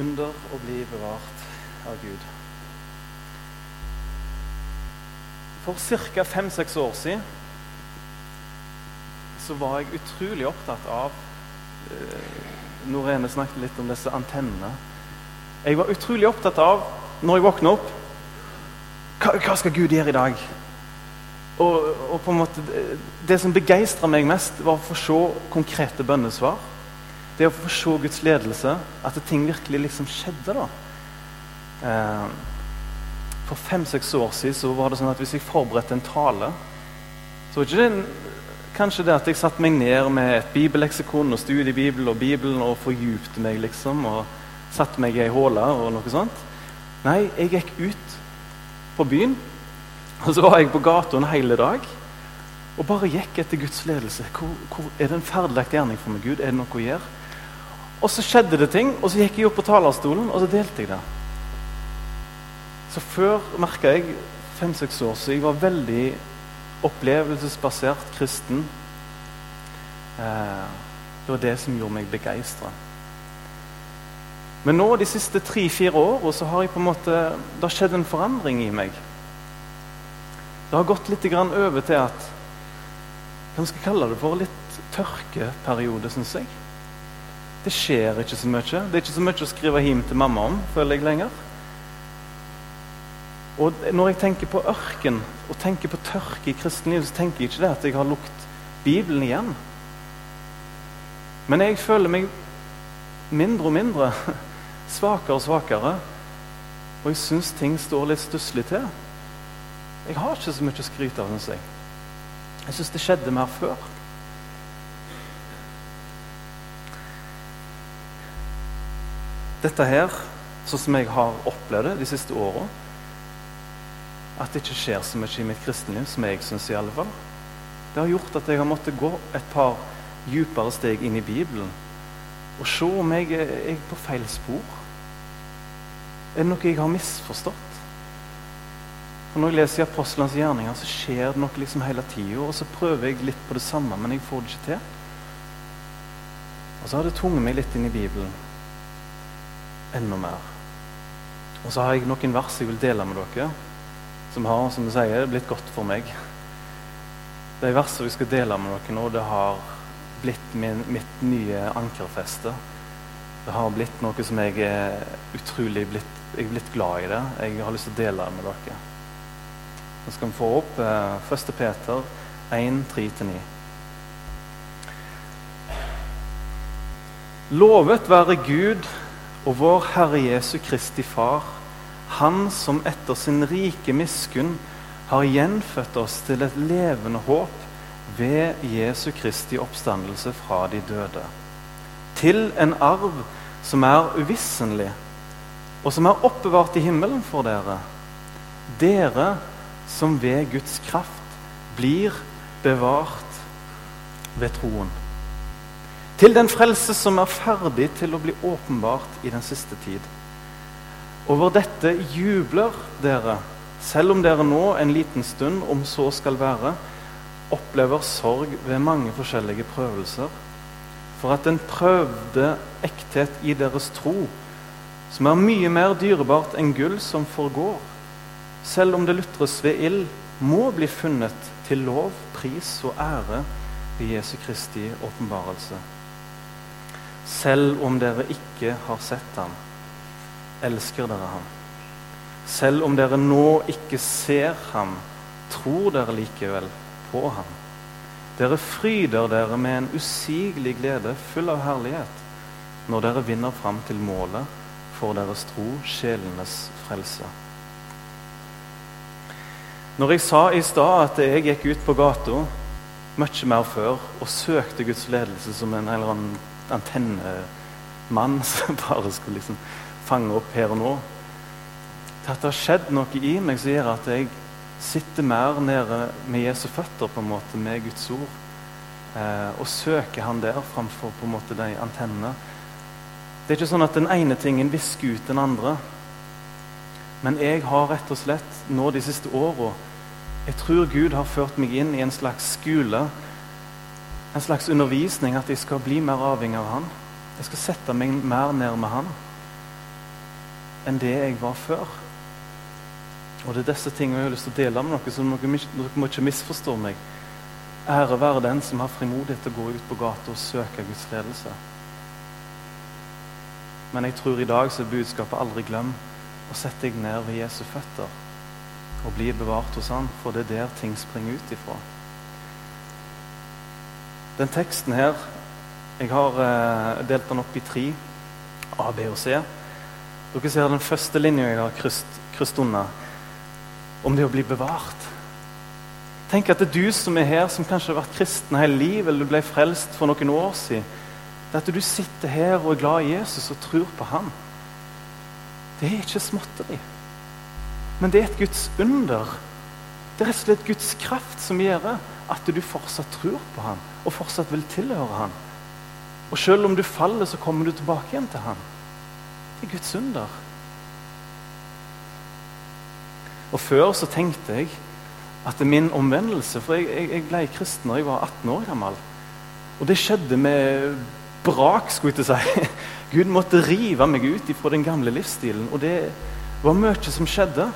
under å bli bevart av Gud. For ca. fem-seks år siden så var jeg utrolig opptatt av eh, Norene snakket litt om disse antennene. Jeg var utrolig opptatt av, når jeg våkna opp hva, hva, skal Gud gjøre i dag? Og, og på en måte, Det, som begeistra meg mest, var å få se konkrete bønnesvar. Det å få se Guds ledelse, at ting virkelig liksom skjedde. da. Eh, for fem-seks år siden så var det sånn at hvis jeg forberedte en tale, så var ikke det kanskje det at jeg satte meg ned med et bibelleksikon og studiebibel og Bibelen og fordypte meg, liksom, og satte meg i ei håle og noe sånt. Nei, jeg gikk ut på byen, og så var jeg på gata en hel dag og bare gikk etter Guds ledelse. Hvor, hvor, er det en ferdiglagt gjerning for meg, Gud? Er det noe å gjøre? Og så skjedde det ting, og så gikk jeg opp på talerstolen, og så delte jeg det. Så før merka jeg fem-seks år så jeg var veldig opplevelsesbasert kristen. Eh, det var det som gjorde meg begeistra. Men nå de siste tre-fire åra så har jeg på en måte, det har skjedd en forandring i meg. Det har gått litt over til at Hva skal jeg kalle det for? Litt tørkeperiode, syns jeg. Det skjer ikke så mye. Det er ikke så mye å skrive hjem til mamma om, føler jeg lenger. Og Når jeg tenker på ørken og tenker på tørke i kristenlivet, så tenker jeg ikke det at jeg har lukt Bibelen igjen. Men jeg føler meg mindre og mindre, svakere og svakere. Og jeg syns ting står litt stusslig til. Jeg har ikke så mye å skryte av, syns jeg. Jeg syns det skjedde mer før. Dette her, sånn som jeg har opplevd det de siste åra, at det ikke skjer så mye i mitt kristenliv, som jeg syns i alle fall. Det har gjort at jeg har måttet gå et par dypere steg inn i Bibelen og se om jeg er på feil spor. Er det noe jeg har misforstått? Og Når jeg leser i apostlenes gjerninger, så skjer det noe liksom hele tida. Og så prøver jeg litt på det samme, men jeg får det ikke til. Og så har det tvunget meg litt inn i Bibelen. Enda mer. Og så har jeg noen vers jeg vil dele med dere som har som jeg sier, blitt godt for meg. De versene vi skal dele med dere nå, det har blitt min, mitt nye ankerfeste. Det har blitt noe som jeg er utrolig blitt, jeg er blitt glad i. det. Jeg har lyst til å dele det med dere. Nå skal vi få opp eh, 1. Peter 1, 3-9. Lovet være Gud og vår Herre Jesu Kristi Far han som etter sin rike miskunn har gjenfødt oss til et levende håp ved Jesu Kristi oppstandelse fra de døde. Til en arv som er uvisselig, og som er oppbevart i himmelen for dere. Dere som ved Guds kraft blir bevart ved troen. Til den frelse som er ferdig til å bli åpenbart i den siste tid. Over dette jubler dere, selv om dere nå en liten stund, om så skal være, opplever sorg ved mange forskjellige prøvelser, for at den prøvde ekthet i deres tro, som er mye mer dyrebart enn gull som forgår, selv om det lutres ved ild, må bli funnet til lov, pris og ære ved Jesu Kristi åpenbarelse. Selv om dere ikke har sett ham elsker dere ham. Selv om dere nå ikke ser ham, tror dere likevel på ham. Dere fryder dere med en usigelig glede, full av herlighet, når dere vinner fram til målet for deres tro, sjelenes frelse. Når jeg sa i stad at jeg gikk ut på gata mye mer før og søkte Guds ledelse som en eller annen antennemann som bare skulle liksom fange opp her og nå. Til at det har skjedd noe i meg som gjør at jeg sitter mer nede med Jesu føtter, på en måte, med Guds ord. Eh, og søker Han der framfor på en måte de antennene. Det er ikke sånn at den ene tingen visker ut den andre. Men jeg har rett og slett nå de siste åra Jeg tror Gud har ført meg inn i en slags skole, en slags undervisning, at jeg skal bli mer avhengig av Han. Jeg skal sette meg mer ned med Han. enn det jeg var før. Og Det er disse tingene jeg har lyst til å dele med dere, så dere, må ikke misforstå meg. Ære være den som har frimodighet til å gå ut på gata og søke Guds ledelse. Men jeg tror i dag så er budskapet aldri glem å sette deg ned ved Jesu føtter og bli bevart hos Han, for det er der ting springer ut ifra. Den teksten her Jeg har eh, delt den opp i tre. A, B og C. Dere ser den første linja jeg har krysset unna, om det å bli bevart. Tenk at det er du som er her, som kanskje har vært kristen hele livet, eller du ble frelst for noen år siden. Det at du sitter her og er glad i Jesus og tror på ham. Det er ikke småtteri. Men det er et Guds under. Det er rett og slett Guds kraft som gjør at du fortsatt tror på ham og fortsatt vil tilhøre ham. Og selv om du faller, så kommer du tilbake igjen til ham. Det er Guds under. Og Før så tenkte jeg at min omvendelse For jeg, jeg, jeg ble kristen da jeg var 18 år gammel. Og det skjedde med brak, skulle jeg til å si. Gud måtte rive meg ut fra den gamle livsstilen. Og det var mye som skjedde.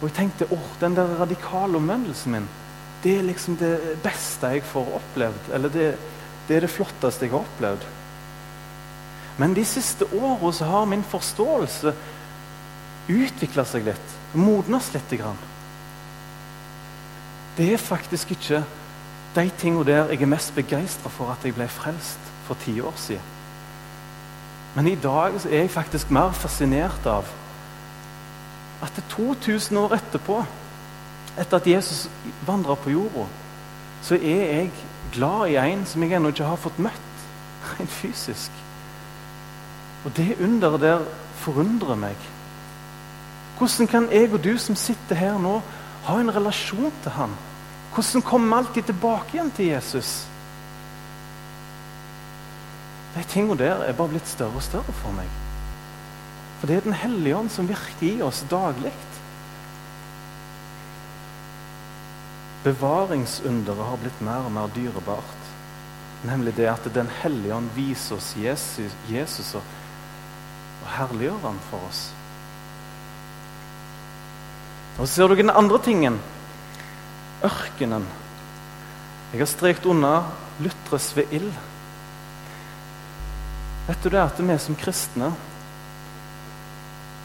Og jeg tenkte åh, den der radikale omvendelsen min, det er liksom det beste jeg får opplevd. Eller det, det er det flotteste jeg har opplevd. Men de siste åra så har min forståelse utvikla seg litt. Modnes litt. Det er faktisk ikke de tingene der jeg er mest begeistra for at jeg ble frelst for ti år siden. Men i dag er jeg faktisk mer fascinert av at det 2000 år etterpå, etter at Jesus vandra på jorda, så er jeg glad i en som jeg ennå ikke har fått møtt rent fysisk. Og det underet der forundrer meg. Hvordan kan jeg og du som sitter her nå, ha en relasjon til han? Hvordan kommer vi alltid tilbake igjen til Jesus? De tingene der er bare blitt større og større for meg. For det er Den hellige ånd som virker i oss daglig. Bevaringsunderet har blitt mer og mer dyrebart. Nemlig det at Den hellige ånd viser oss Jesus, Jesus og, og herliggjør han for oss. Og ser dere den andre tingen. Ørkenen. Jeg har strekt unna lutres ved ild. Vet du det at vi som kristne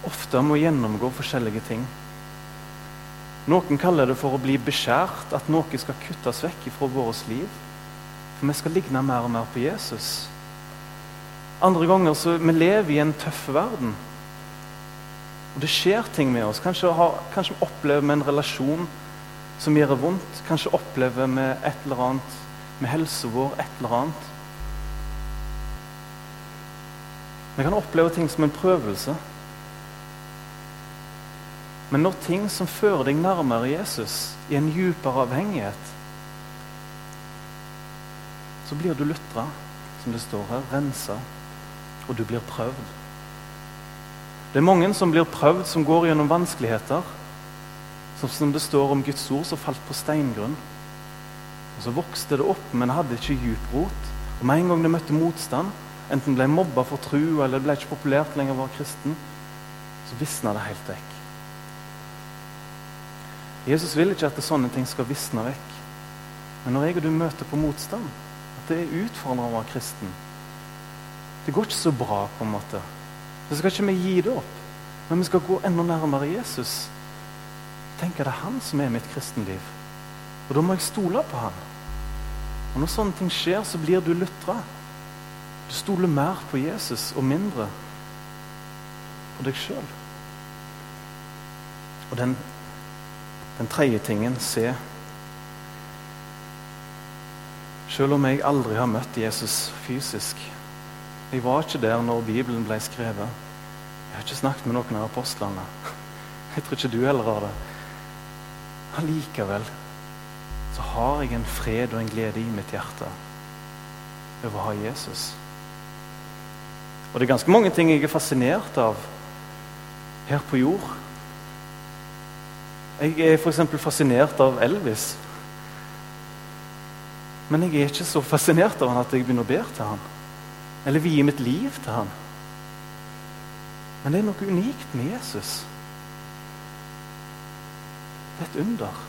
ofte må gjennomgå forskjellige ting? Noen kaller det for å bli beskjært, at noe skal kuttes vekk fra vårt liv. For vi skal ligne mer og mer på Jesus. Andre ganger så vi lever i en tøff verden. Og det skjer ting med oss. Kanskje, har, kanskje opplever vi en relasjon som gjør det vondt. Kanskje opplever vi et eller annet med helsa vår, et eller annet. Vi kan oppleve ting som en prøvelse. Men når ting som fører deg nærmere Jesus, i en djupere avhengighet, så blir du lutra, som det står her, rensa, og du blir prøvd. Det er mange som blir prøvd, som går gjennom vanskeligheter. Som det står om Guds ord, som falt på steingrunn. Og Så vokste det opp, men hadde ikke djup rot. Og Med en gang det møtte motstand, enten ble mobba for tro eller ble ikke populært lenger å være kristen, så visna det helt vekk. Jesus vil ikke at sånne ting skal visne vekk. Men når jeg og du møter på motstand, at det er utfordrende å være kristen Det går ikke så bra, på en måte. Så skal ikke vi gi det opp, men vi skal gå enda nærmere Jesus. Tenk at det er han som er mitt kristenliv. Og da må jeg stole på han. Og når sånne ting skjer, så blir du lutra. Du stoler mer på Jesus og mindre på deg sjøl. Og den, den tredje tingen se Selv om jeg aldri har møtt Jesus fysisk Jeg var ikke der når Bibelen ble skrevet. Jeg har ikke snakket med noen av apostlene. Jeg tror ikke du heller har det. Allikevel så har jeg en fred og en glede i mitt hjerte over å ha Jesus. Og det er ganske mange ting jeg er fascinert av her på jord. Jeg er f.eks. fascinert av Elvis. Men jeg er ikke så fascinert av han at jeg begynner å be til han. Eller vie mitt liv til han. Men det er noe unikt med Jesus. Det er et under.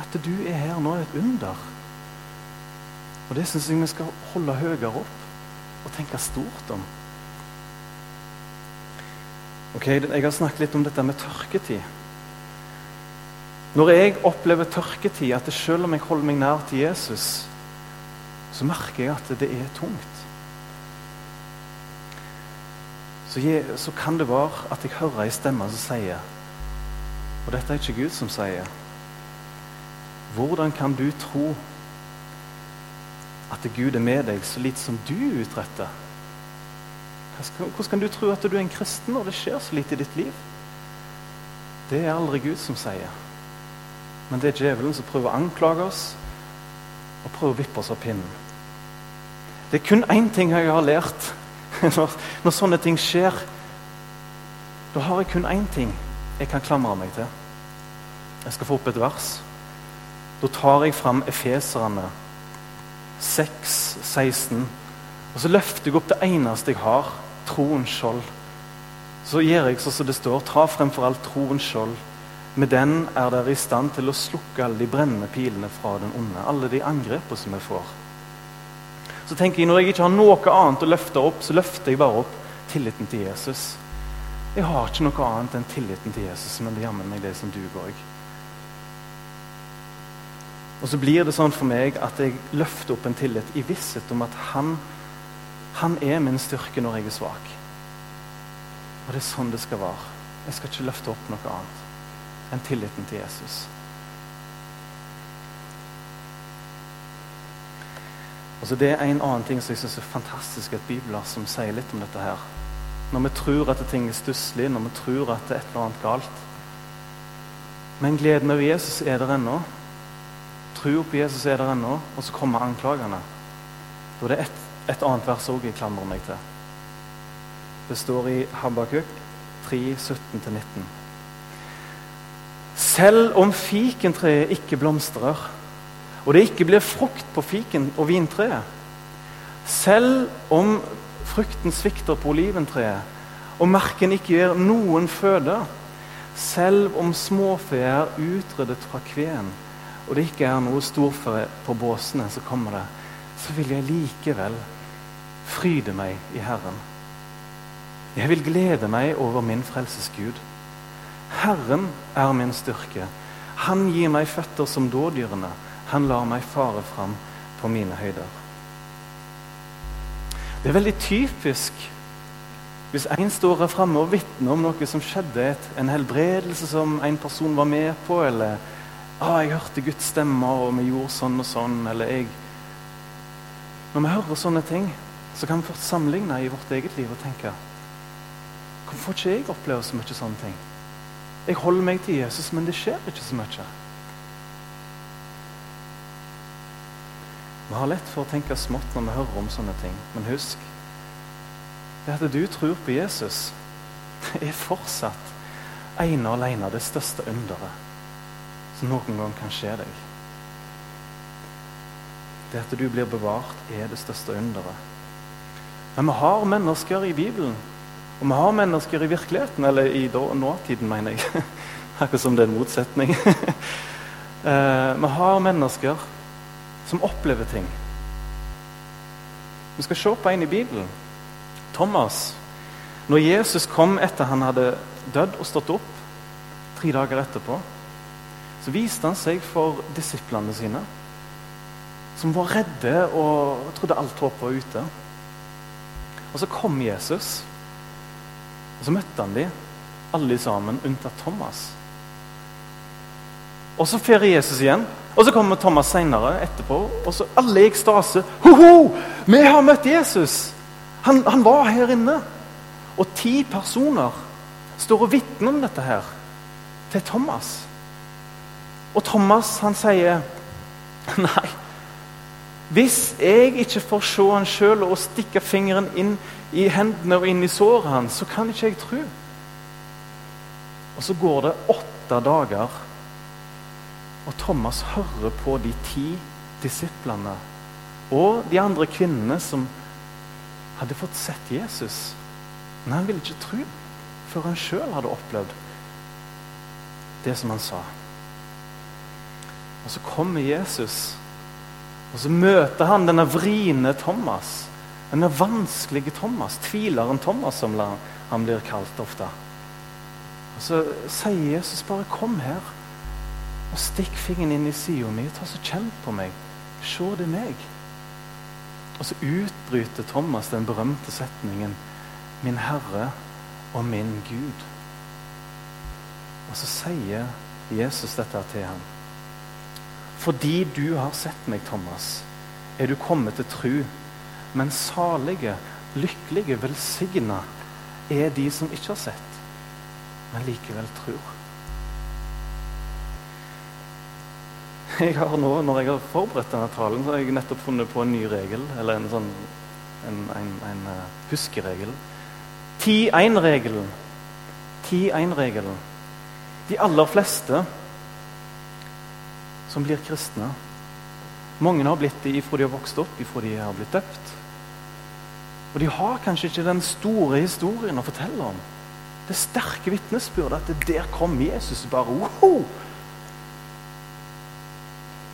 At du er her nå, er et under. Og det syns jeg vi skal holde høyere opp og tenke stort om. Ok, Jeg har snakket litt om dette med tørketid. Når jeg opplever tørketid, at selv om jeg holder meg nær til Jesus, så merker jeg at det er tungt. Så, jeg, så kan det være at jeg hører ei stemme som sier Og dette er ikke Gud som sier. Hvordan kan du tro at Gud er med deg så lite som du utretter? Hvordan kan du tro at du er en kristen når det skjer så lite i ditt liv? Det er aldri Gud som sier. Men det er djevelen som prøver å anklage oss og prøver å vippe oss av pinnen. Det er kun én ting jeg har lært når, når, sånne ting skjer. Da har jeg kun én ting jeg kan klamre meg til. Jeg skal få opp et vers. Da tar jeg fram Efeserne 6, 16, og så løfter jeg opp det eneste jeg har, troens skjold. Så gjør jeg sånn som det står, ta fremfor alt troens skjold. Med den er dere i stand til å slukke alle de brennende pilene fra den onde. Alle de angrepene som vi får. Så tenker jeg, Når jeg ikke har noe annet å løfte opp, så løfter jeg bare opp tilliten til Jesus. Jeg har ikke noe annet enn tilliten til Jesus, men det er jammen meg det som duger. òg. Og så blir det sånn for meg at jeg løfter opp en tillit i visshet om at han, han er min styrke når jeg er svak. Og det er sånn det skal være. Jeg skal ikke løfte opp noe annet enn tilliten til Jesus. Og så Det er en annen ting som jeg synes er fantastisk at bibler som sier litt om dette. her. Når vi tror at ting er stusslig, når vi tror at det er et eller annet galt. Men gleden over Jesus er der ennå. Tro på Jesus er der ennå, og så kommer anklagene. Da er det et, et annet vers òg jeg klamrer meg til. Det står i Habakuk 3, 17-19. Selv om fikentreet ikke blomstrer, og det ikke blir frukt på fiken og vintreet, selv om frukten svikter på oliventreet, og marken ikke gir noen føde, selv om småfe er utryddet fra kveen, og det ikke er noe storfe på båsene, så kommer det, så vil jeg likevel fryde meg i Herren. Jeg vil glede meg over min frelses Gud. Herren er min styrke. Han gir meg føtter som dådyrene. Han lar meg fare fram på mine høyder. Det er veldig typisk hvis en står her framme og vitner om noe som skjedde, en helbredelse som en person var med på, eller ah, 'Jeg hørte Guds stemme, og vi gjorde sånn og sånn', eller jeg Når vi hører sånne ting, så kan vi fort sammenligne i vårt eget liv og tenke Hvorfor ikke jeg oppleve så mye sånne ting? Jeg holder meg til Jesus, men det skjer ikke så mye. Vi har lett for å tenke smått når vi hører om sånne ting. Men husk det at du tror på Jesus, det er fortsatt ene og alene det største underet som noen gang kan skje deg. Det at du blir bevart, er det største underet. Men vi har mennesker i Bibelen og vi har mennesker i virkeligheten, eller i nåtiden, mener jeg. Akkurat som det er en motsetning. eh, vi har mennesker som opplever ting. Vi skal se på en i Bibelen. Thomas. Når Jesus kom etter han hadde dødd og stått opp, tre dager etterpå, så viste han seg for disiplene sine, som var redde og trodde alt håp var ute. Og så kom Jesus. Og Så møtte han de, alle sammen, unntatt Thomas. Og Så feirer Jesus igjen, og så kommer Thomas senere etterpå. Og så alle i ekstase. Ho-ho! Vi har møtt Jesus! Han, han, var her inne. Og ti personer står og vitner om dette her til Thomas. Og Thomas han sier nei. Hvis jeg ikke får se han sjøl og stikke fingeren inn i hendene og inn i såret hans, så kan ikke jeg tro. Og så går det åtte dager, og Thomas hører på de ti disiplene og de andre kvinnene som hadde fått sett Jesus. Men han ville ikke tro før han sjøl hadde opplevd det som han sa. Og så kommer Jesus, og så møter han denne vriene Thomas. Denne vanskelige Thomas, tvileren Thomas, som han blir kalt ofte. Og Så sier Jesus bare 'kom her' og stikk fingeren inn i sida mi. Ta så Kjenn på meg. Se, det meg. Og så utbryter Thomas den berømte setningen 'Min Herre og min Gud'. Og så sier Jesus dette til ham. Fordi du har sett meg, Thomas, er du kommet til tru. Men salige, lykkelige, velsigna er de som ikke har sett, men likevel tror. Jeg har nå, Når jeg har forberedt denne talen, så har jeg nettopp funnet på en ny regel. Eller en sånn en, en, en uh, huskeregel. Ti-én-regelen. Ti-én-regelen. De aller fleste som blir kristne Mange har blitt det ifra de har vokst opp, ifra de har blitt døpt. Og de har kanskje ikke den store historien å fortelle om. Det sterke vitnesbyrdet at det der kom Jesus bare wow!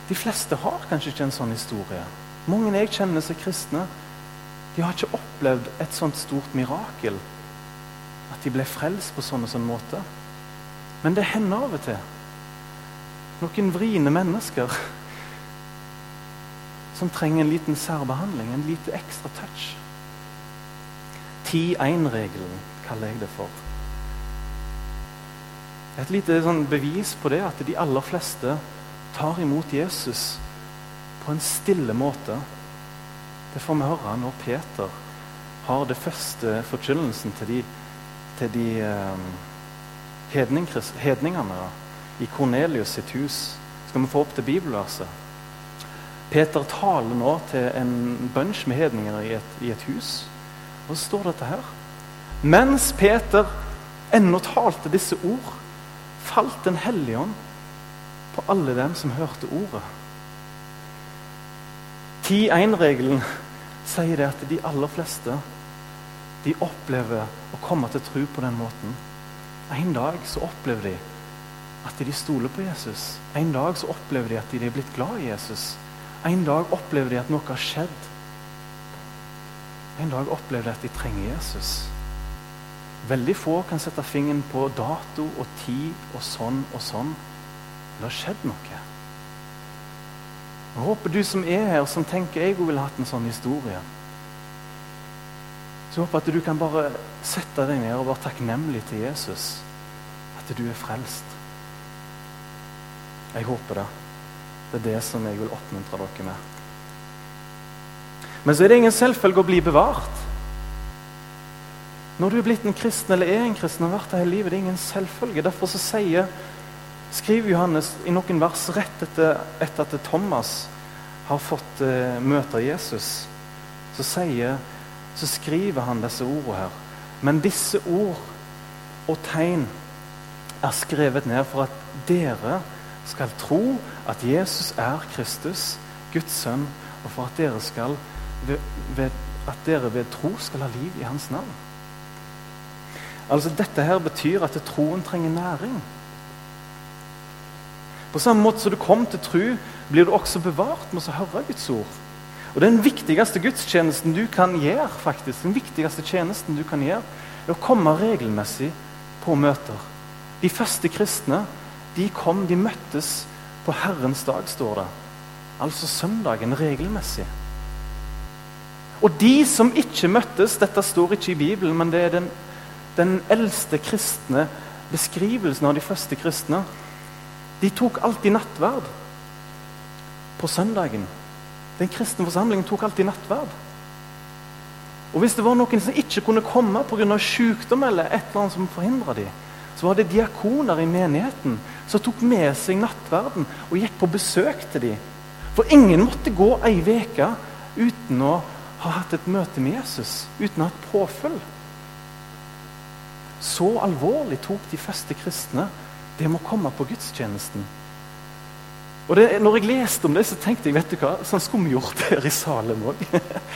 De fleste har kanskje ikke en sånn historie. Mange jeg kjenner som kristne, de har ikke opplevd et sånt stort mirakel. At de ble frelst på sånn og sånn måte. Men det hender av og til. Noen vriene mennesker som trenger en liten særbehandling, en lite ekstra touch. 10-1-regelen kaller jeg det for. Et lite sånn bevis på det at de aller fleste tar imot Jesus på en stille måte. Det får vi høre når Peter har det første forkynnelsen til de, til de um, hedningene i Kornelius sitt hus. Skal vi få opp til bibelverset? Peter taler nå til en bunch med hedninger i et, i et hus. Og så står dette her. Mens Peter ennå talte disse ord, falt Den hellige ånd på alle dem som hørte ordet. 10-1-regelen sier det at de aller fleste de opplever å komme til tro på den måten. En dag så opplever de at de stoler på Jesus. En dag så opplever de at de er blitt glad i Jesus. En dag opplever de at noe har skjedd. En dag opplever de at de trenger Jesus. Veldig få kan sette fingeren på dato og tid og sånn og sånn. Det har skjedd noe. Jeg håper du som er her, som tenker jeg ville hatt en sånn historie. Så jeg håper at du kan bare sette deg ned og være takknemlig til Jesus. At du er frelst. Jeg håper det. Det er det som jeg vil oppmuntre dere med. Men så er det ingen selvfølge å bli bevart. Når du er blitt en kristen eller er en kristen og har vært det hele livet, det er ingen selvfølge. Derfor så sier, skriver Johannes i noen vers rett etter, etter at Thomas har fått uh, møte Jesus, så sier så skriver han disse ordene her. Men disse ord og tegn er skrevet ned for at dere skal tro at Jesus er Kristus, Guds sønn, og for at dere, skal, ved, ved, at dere ved tro skal ha liv i hans navn. Altså Dette her betyr at troen trenger næring. På samme måte som du kom til tro, blir du også bevart med å høre Guds ord. Og Den viktigste gudstjenesten du kan gjøre, faktisk, den viktigste tjenesten du kan gjøre, er å komme regelmessig på møter. De første kristne de kom, de møttes på Herrens dag, står det. Altså søndagen regelmessig. Og de som ikke møttes Dette står ikke i Bibelen, men det er den, den eldste kristne beskrivelsen av de første kristne. De tok alltid nattverd på søndagen. Den kristne forsamlingen tok alltid nattverd. Og Hvis det var noen som ikke kunne komme pga. sykdom eller et eller annet som forhindra dem, så var det diakoner i menigheten som tok med seg nattverden og gikk på besøk til dem. For ingen måtte gå ei uke uten å ha hatt et møte med Jesus, uten å ha et påfølg. Så alvorlig tok de første kristne det med å komme på gudstjenesten. Og det, når jeg leste om det, så tenkte jeg vet du hva, sånn skulle vi gjort her i Salem òg.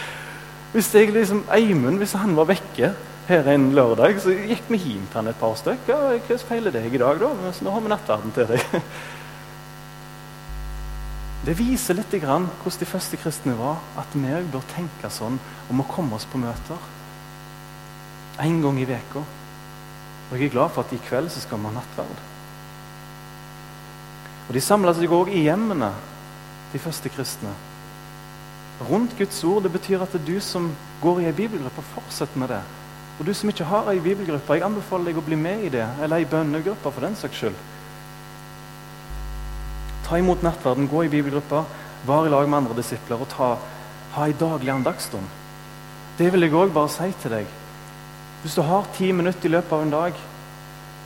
hvis jeg liksom, Eimund, hvis han var vekke, her en lørdag så gikk vi hjem til han et par stykker. Hva feiler deg i dag, da? Så nå har vi nattverden til deg. Det viser litt grann hvordan de første kristne var. At vi òg bør tenke sånn om å komme oss på møter. En gang i veka. Og jeg er glad for at i kveld så skal vi ha nattverd. Og De samla seg òg i hjemmene, de første kristne. Rundt Guds ord. Det betyr at det er du som går i ei bibelgruppe, fortsetter med det. Og du som ikke har ei bibelgruppe, jeg anbefaler deg å bli med i det. Eller ei bønnegruppe, for den saks skyld. Ta imot nattverden, gå i bibelgruppa, vær i lag med andre disipler og ta, ha ei daglig andagsstund. Det vil jeg òg bare si til deg. Hvis du har ti minutter i løpet av en dag,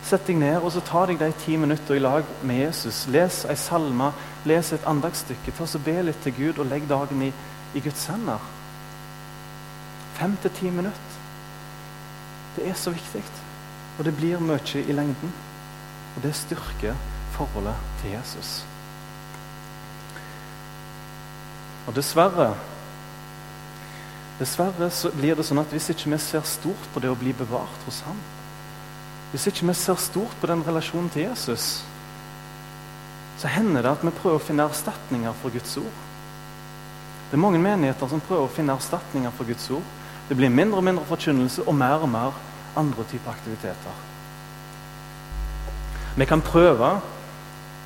sett deg ned og så ta deg de ti minutter i lag med Jesus. Les ei salme, les et andagsstykke. Ta så Be litt til Gud og legg dagen i, i Guds hender. Fem til ti minutter. Det er så viktig. Og det blir mye i lengden. Og det styrker forholdet til Jesus. Og dessverre Dessverre så blir det sånn at hvis ikke vi ser stort på det å bli bevart hos ham, hvis ikke vi ser stort på den relasjonen til Jesus, så hender det at vi prøver å finne erstatninger for Guds ord. Det er mange menigheter som prøver å finne erstatninger for Guds ord. Det blir mindre og mindre forkynnelse og mer og mer andre typer aktiviteter. Vi kan prøve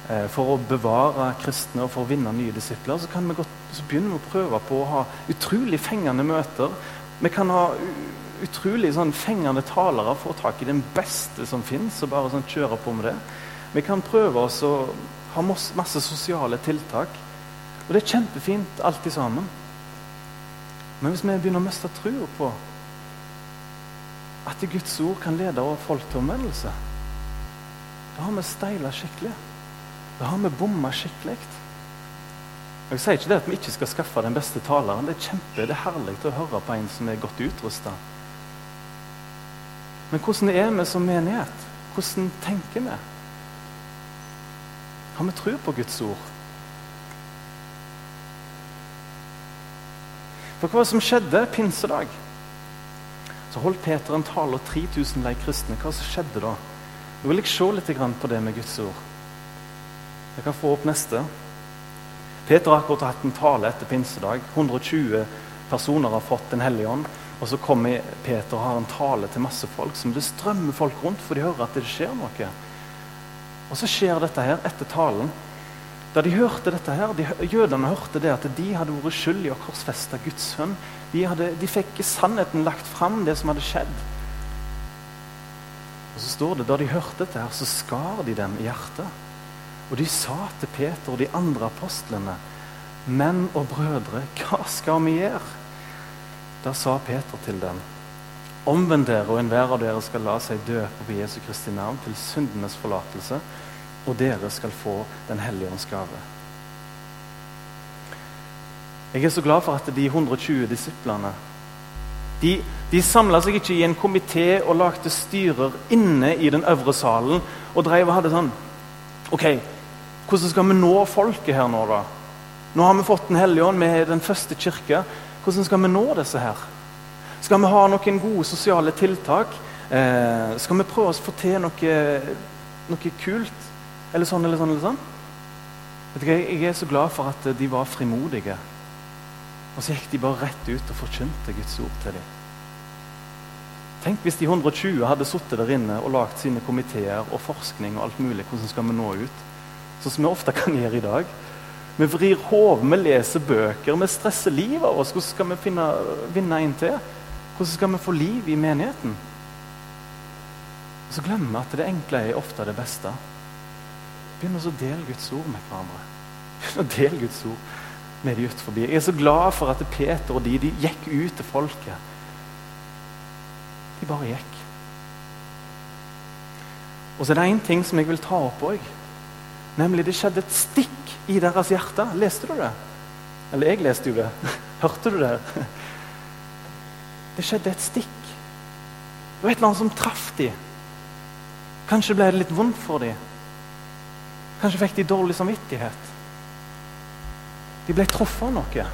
Eh, for å bevare kristne og for å vinne nye disipler, så kan vi godt så begynner vi å prøve på å ha utrolig fengende møter. Vi kan ha utrolig sånn fengende talere, for få tak i den beste som fins, og bare sånn kjøre på med det. Vi kan prøve oss å ha masse sosiale tiltak. Og det er kjempefint, alt sammen. Men hvis vi begynner å miste trua på at Guds ord kan lede over folk til omvendelse, da har vi steila skikkelig. Da har vi bomma skikkelig. Jeg sier ikke det at vi ikke skal skaffe den beste taleren. Det er kjempe, det er herlig å høre på en som er godt utrusta. Men hvordan er vi som menighet? Hvordan tenker vi? Har vi tro på Guds ord? For hva som skjedde pinsedag? Så holdt Peter en tale, og 3000 lei kristne. Hva som skjedde da? Nå vil jeg se litt på det med Guds ord. Jeg kan få opp neste. Peter har akkurat hatt en tale etter pinsedag. 120 personer har fått Den hellige ånd. Og så kommer Peter og har en tale til masse folk som det strømmer folk rundt, for de hører at det skjer noe. Og så skjer dette her etter talen. Da de hørte dette her, de, Jødene hørte det at de hadde vært skyld i å korsfeste Guds sønn. De, hadde, de fikk sannheten lagt fram, det som hadde skjedd. Og så står det da de hørte dette, her, så skar de dem i hjertet. Og de sa til Peter og de andre apostlene, menn og brødre, hva skal vi gjøre? Da sa Peter til dem, omvend dere, og enhver av dere skal la seg døpe på Jesu Kristi navn til syndenes forlatelse, og dere skal få Den hellige ånds gave. Jeg er så glad for at de 120 disiplene de, de samla seg ikke i en komité og lagde styrer inne i den øvre salen og drev og hadde sånn OK, hvordan skal vi nå folket her nå, da? Nå har vi fått Den hellige ånd, vi er den første kirke. Hvordan skal vi nå disse her? Skal vi ha noen gode sosiale tiltak? Eh, skal vi prøve å få til noe, noe kult? Eller sånn eller sånn eller sånn? Vet du, hva, jeg er så glad for at de var frimodige. Og så gikk de bare rett ut og forkynte Guds ord til dem. Tenk hvis de 120 hadde sittet der inne og lagd sine komiteer og forskning og alt mulig. Hvordan skal vi nå ut? sånn som vi ofte kan gjøre i dag. Vi vrir hodet, vi leser bøker, vi stresser livet av oss. Hvordan skal vi finne, vinne inn til? Hvordan skal vi få liv i menigheten? Og så glemmer vi at det enkle er ofte det beste. Begynn å dele Guds ord med hverandre. Begynn å dele Guds ord med de utenfor. Jeg er så glad for at Peter og de, de gikk ut til folket. De bare gikk. Og så er det én ting som jeg vil ta opp òg. Nemlig det skjedde et stikk i deres hjerte. Leste du det? Eller jeg leste jo det. Hørte du det? Det skjedde et stikk. Det var et eller annet som traff dem. Kanskje ble det litt vondt for dem. Kanskje fikk de dårlig samvittighet. De ble truffet av noe.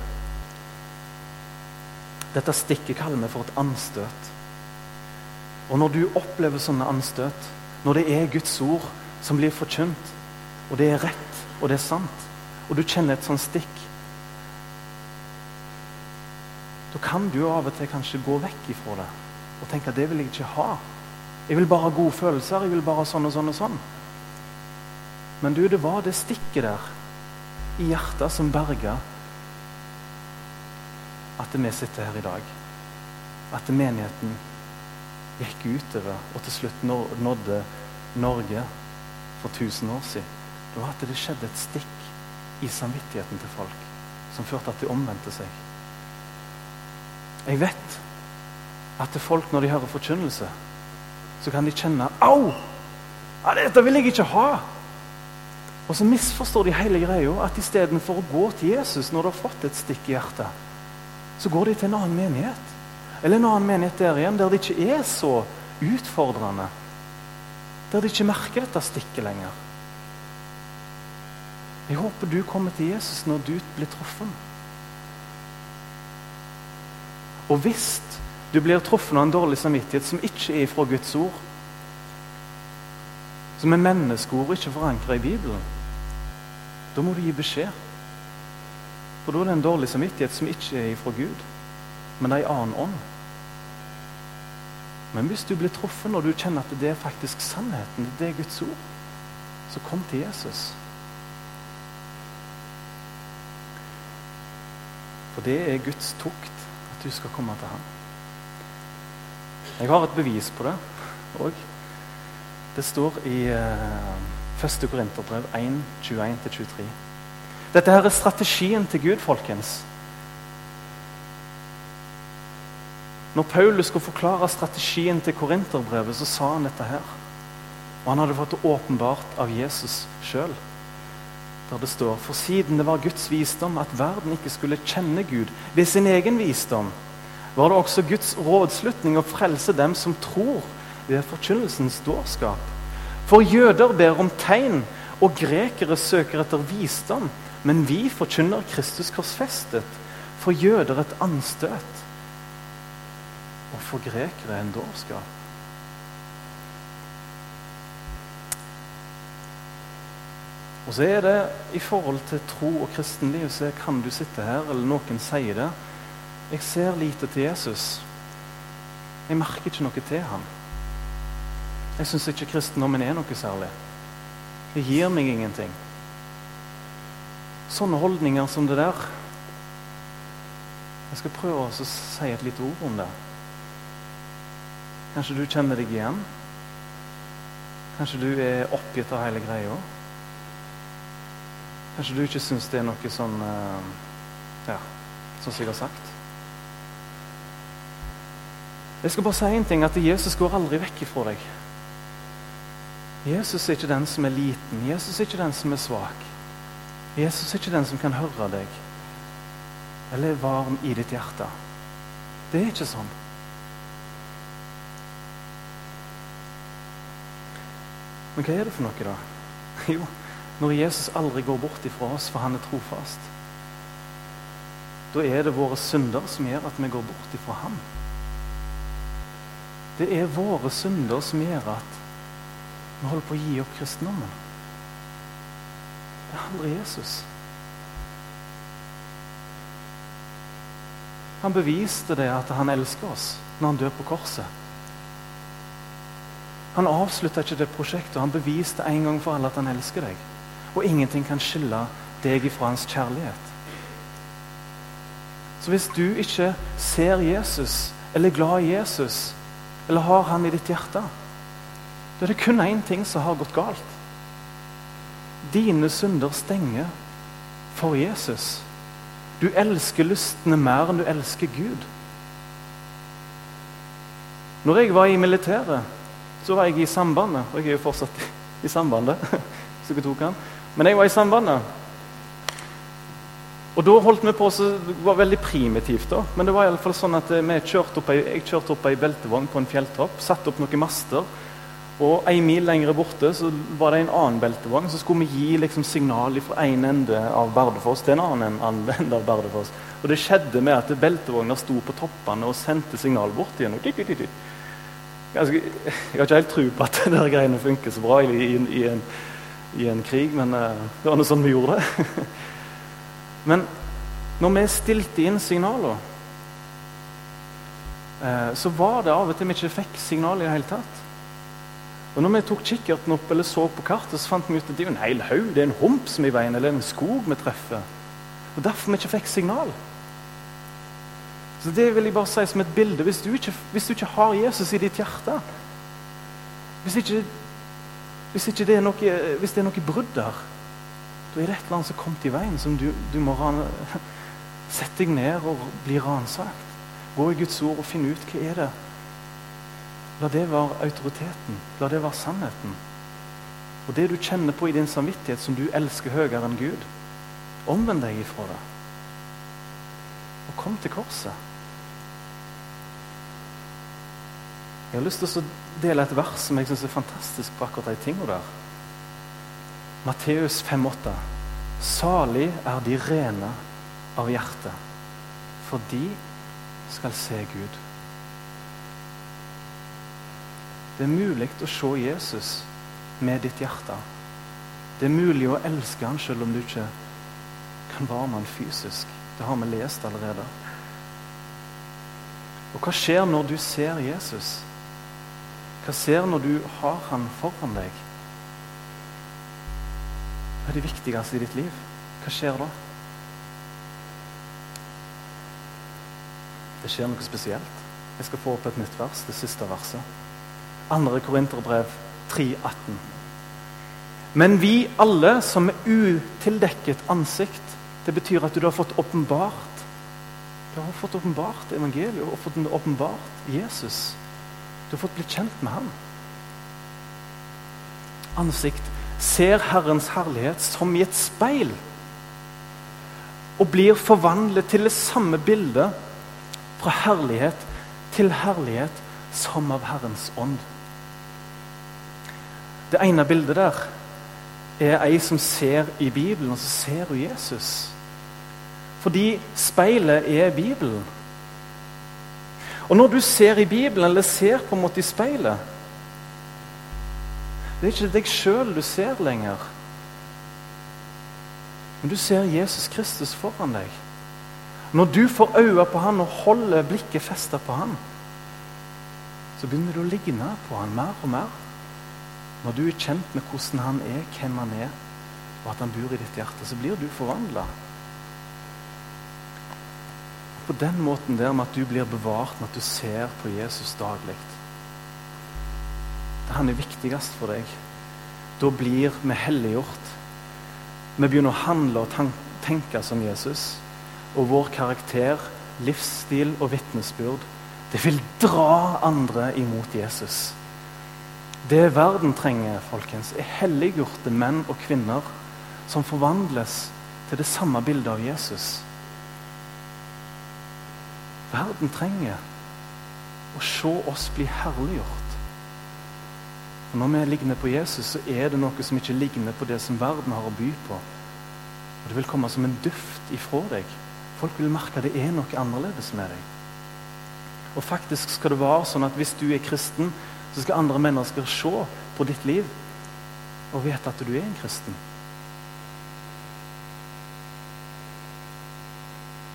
Dette stikket kaller vi for et anstøt. Og når du opplever sånne anstøt, når det er Guds ord som blir forkynt, og det er rett og det er sant, og du kjenner et sånt stikk Da kan du av og til kanskje gå vekk ifra det og tenke at det vil jeg ikke ha. Jeg vil bare ha gode følelser. Jeg vil bare ha sånn og sånn og sånn. Men du, det var det stikket der i hjertet som berga at vi sitter her i dag. At menigheten gikk utover og til slutt nådde Norge for 1000 år siden. Det var at det skjedde et stikk i samvittigheten til folk som førte at de omvendte seg. Jeg vet at folk, når de hører forkynnelse, så kan de kjenne Au! Dette vil jeg ikke ha! Og så misforstår de hele greia. At istedenfor å gå til Jesus når du har fått et stikk i hjertet, så går de til en annen menighet. Eller en annen menighet der igjen, der det ikke er så utfordrende. Der de ikke merker dette stikket lenger. Jeg håper du kommer til Jesus når du blir truffet. Og hvis du blir truffet av en dårlig samvittighet som ikke er fra Guds ord, som er menneskeord ikke forankra i Bibelen, da må du gi beskjed. For da er det en dårlig samvittighet som ikke er ifra Gud, men en annen ånd. Men hvis du blir truffet når du kjenner at det er faktisk sannheten, det er Guds ord, så kom til Jesus. For det er Guds tukt at du skal komme til ham. Jeg har et bevis på det òg. Det står i uh, 1. Korinterbrev 1, 21-23. Dette her er strategien til Gud, folkens. Når Paulus skulle forklare strategien til korinterbrevet, så sa han dette her. Og han hadde fått det åpenbart av Jesus sjøl. Der det står For siden det var Guds visdom at verden ikke skulle kjenne Gud ved sin egen visdom, var det også Guds rådslutning å frelse dem som tror ved forkynnelsens dårskap. For jøder ber om tegn, og grekere søker etter visdom. Men vi forkynner Kristus korsfestet, for jøder et anstøt og for grekere en dårskap. Og så er det i forhold til tro og kristenliv så kan du sitte her, eller noen sier det. Jeg ser lite til Jesus. Jeg merker ikke noe til ham. Jeg syns ikke kristendommen er noe særlig. Det gir meg ingenting. Sånne holdninger som det der Jeg skal prøve å si et lite ord om det. Kanskje du kjenner deg igjen? Kanskje du er oppgitt av hele greia? Kanskje du ikke syns det er noe sånn uh, Ja, sånn som jeg har sagt? Jeg skal bare si en ting, at Jesus går aldri vekk ifra deg. Jesus er ikke den som er liten. Jesus er ikke den som er svak. Jesus er ikke den som kan høre deg eller er varm i ditt hjerte. Det er ikke sånn. Men hva er det for noe, da? Jo, når Jesus aldri går bort ifra oss, for han er trofast. Da er det våre synder som gjør at vi går bort ifra ham. Det er våre synder som gjør at vi holder på å gi opp kristendommen. Det handler Jesus. Han beviste det at han elsker oss når han dør på korset. Han avslutta ikke det prosjektet. Han beviste en gang for alle at han elsker deg. Og ingenting kan skille deg ifra hans kjærlighet. Så hvis du ikke ser Jesus, eller er glad i Jesus, eller har han i ditt hjerte, da er det kun én ting som har gått galt. Dine synder stenger for Jesus. Du elsker lystene mer enn du elsker Gud. Når jeg var i militæret så var jeg i sambandet, og jeg er jo fortsatt i sambandet. hvis dere tok han. Men jeg var i sambandet. Og da holdt vi på så Det var veldig primitivt, da. Men det var i alle fall sånn at eh, vi kjørte opp jeg kjørte opp ei beltevogn på en fjelltopp, satte opp noen master. Og en mil lenger borte så var det en annen beltevogn. Så skulle vi gi liksom signal fra én en ende av Bardufoss til en annen ende av Bardufoss. Og det skjedde med at beltevogner sto på toppene og sendte signal bort igjen. Jeg har ikke helt tro på at de greiene funker så bra i, i, i, en, i en, krig, men uh, det var noe sånn vi gjorde det. men når vi stilte inn signaler, uh, så var det av og til vi ikke fikk signal i det hele tatt. Og når vi tok kikkerten opp eller så på kartet, så fant vi ut at det er en hel haug, det er en hump som er i veien, eller en skog vi treffer. Og Derfor vi ikke fikk signal. Så Det vil jeg bare si som et bilde. Hvis du ikke, hvis du ikke har Jesus i ditt hjerte Hvis ikke, hvis ikke det, er noe, hvis det er noe brudd der, da er det et eller annet som har kommet i veien, som du, du må sette deg ned og bli ransakt. Gå i Guds ord og finne ut hva er det La det være autoriteten. La det være sannheten. Og det du kjenner på i din samvittighet, som du elsker høyere enn Gud, omvend deg ifra det. Og kom til korset. Jeg har lyst til å dele et vers som jeg syns er fantastisk på akkurat de tingene der. Matteus 5,8. Salig er de rene av hjerte, for de skal se Gud. Det er mulig å se Jesus med ditt hjerte. Det er mulig å elske han selv om du ikke kan være med han fysisk. Det har vi lest allerede. Og hva skjer når du ser Jesus? Hva ser når du har han foran deg? Hva er det viktigste i ditt liv? Hva skjer da? Det skjer noe spesielt. Jeg skal få opp et nytt vers, det siste verset. Andre Korinterbrev 3,18. Men vi alle som er utildekket ansikt Det betyr at du har fått åpenbart Du har fått åpenbart evangeliet og fått åpenbart Jesus. Du har fått blitt kjent med ham. Ansikt ser Herrens herlighet som i et speil og blir forvandlet til det samme bildet fra herlighet til herlighet som av Herrens ånd. Det ene bildet der er ei som ser i Bibelen, og så ser hun Jesus. Fordi speilet er Bibelen. Og når du ser i Bibelen, eller ser på en måte i speilet Det er ikke deg sjøl du ser lenger. Men du ser Jesus Kristus foran deg. Når du får øye på han og holder blikket festa på han, så begynner du å ligne på han mer og mer. Når du er kjent med hvordan han er, hvem han er, og at han bor i ditt hjerte, så blir du forvandla på den måten der med at du blir bevart med at du ser på Jesus daglig. Han er viktigst for deg. Da blir vi helliggjort. Vi begynner å handle og tenke som Jesus. Og vår karakter, livsstil og vitnesbyrd det vil dra andre imot Jesus. Det verden trenger, folkens, er helliggjorte menn og kvinner som forvandles til det samme bildet av Jesus. Verden trenger å se oss bli herliggjort. Og Når vi ligner på Jesus, så er det noe som ikke ligner på det som verden har å by på. Og Det vil komme som en duft ifra deg. Folk vil merke at det er noe annerledes med deg. Og faktisk skal det være sånn at hvis du er kristen, så skal andre mennesker se på ditt liv og vite at du er en kristen.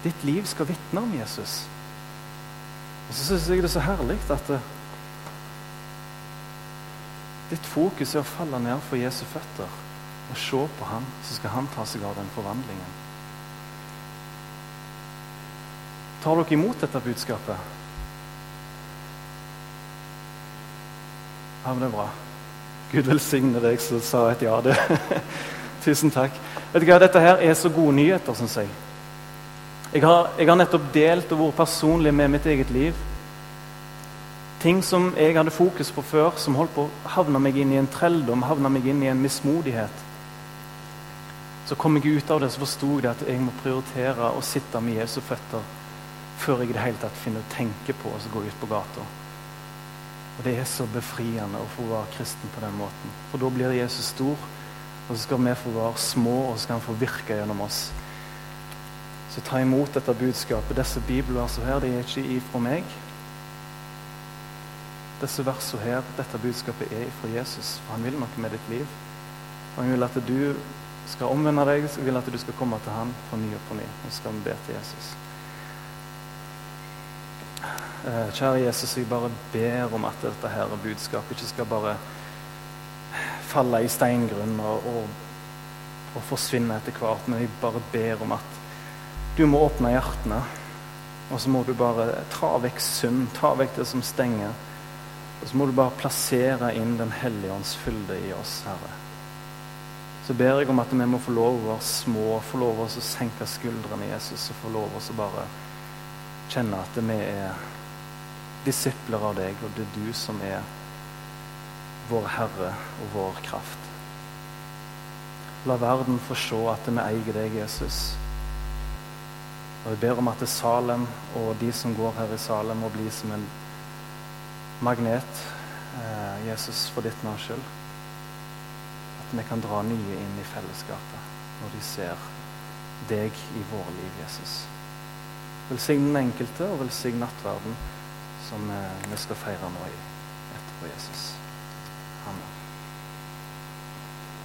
Ditt liv skal vitne om Jesus. Og så syns jeg det er så herlig at det, ditt fokus er å falle ned for Jesu føtter og se på ham, så skal han ta seg av den forvandlingen. Tar dere imot dette budskapet? Ja, men det er bra. Gud velsigne deg som sa et ja. det. Tusen takk. Vet du hva, Dette her er så gode nyheter, syns jeg. Jeg har, jeg har, nettopp delt og vært personlig med mitt eget liv. Ting som jeg hadde fokus på før, som holdt på å havne meg inn i en trelldom, havne meg inn i en mismodighet. Så kom jeg ut av det, så forsto jeg at jeg må prioritere å sitte med Jesu føtter før jeg i det hele tatt finner å tenke på å gå ut på gata. Og Det er så befriende å få være kristen på den måten. For da blir Jesus stor, og så skal vi få være små, og så skal han få virke gjennom oss. Så ta imot dette budskapet. Disse bibelversene her, de er ikke ifra meg. disse versene her, dette budskapet er ifra Jesus. For han vil noe med ditt liv. Og han vil at du skal omvende deg, så vil at du skal komme til han på ny og på ny. Og skal vi be til Jesus. Eh, kjære Jesus, jeg bare ber om at dette her budskapet ikke skal bare falle i steingrunn og, og, og forsvinne etter hvert, men jeg bare ber om at du må åpne hjertene. Og så må du bare ta vekk synd, ta vekk det som stenger. Og så må du bare plassere inn Den hellige ånds fylde i oss, Herre. Så ber jeg om at vi må få lov å være små, få lov å senke skuldrene Jesus og få lov å bare kjenne at vi er disipler av deg, og det er du som er vår Herre og vår kraft. La verden få se at vi eier deg, Jesus. Og Jeg ber om at Salem og de som går her i Salem, må bli som en magnet, eh, Jesus, for ditt navns skyld. At vi kan dra nye inn i fellesskapet når de ser deg i våre liv, Jesus. Velsign den enkelte, og velsign nattverden som eh, vi skal feire nå etterpå, Jesus.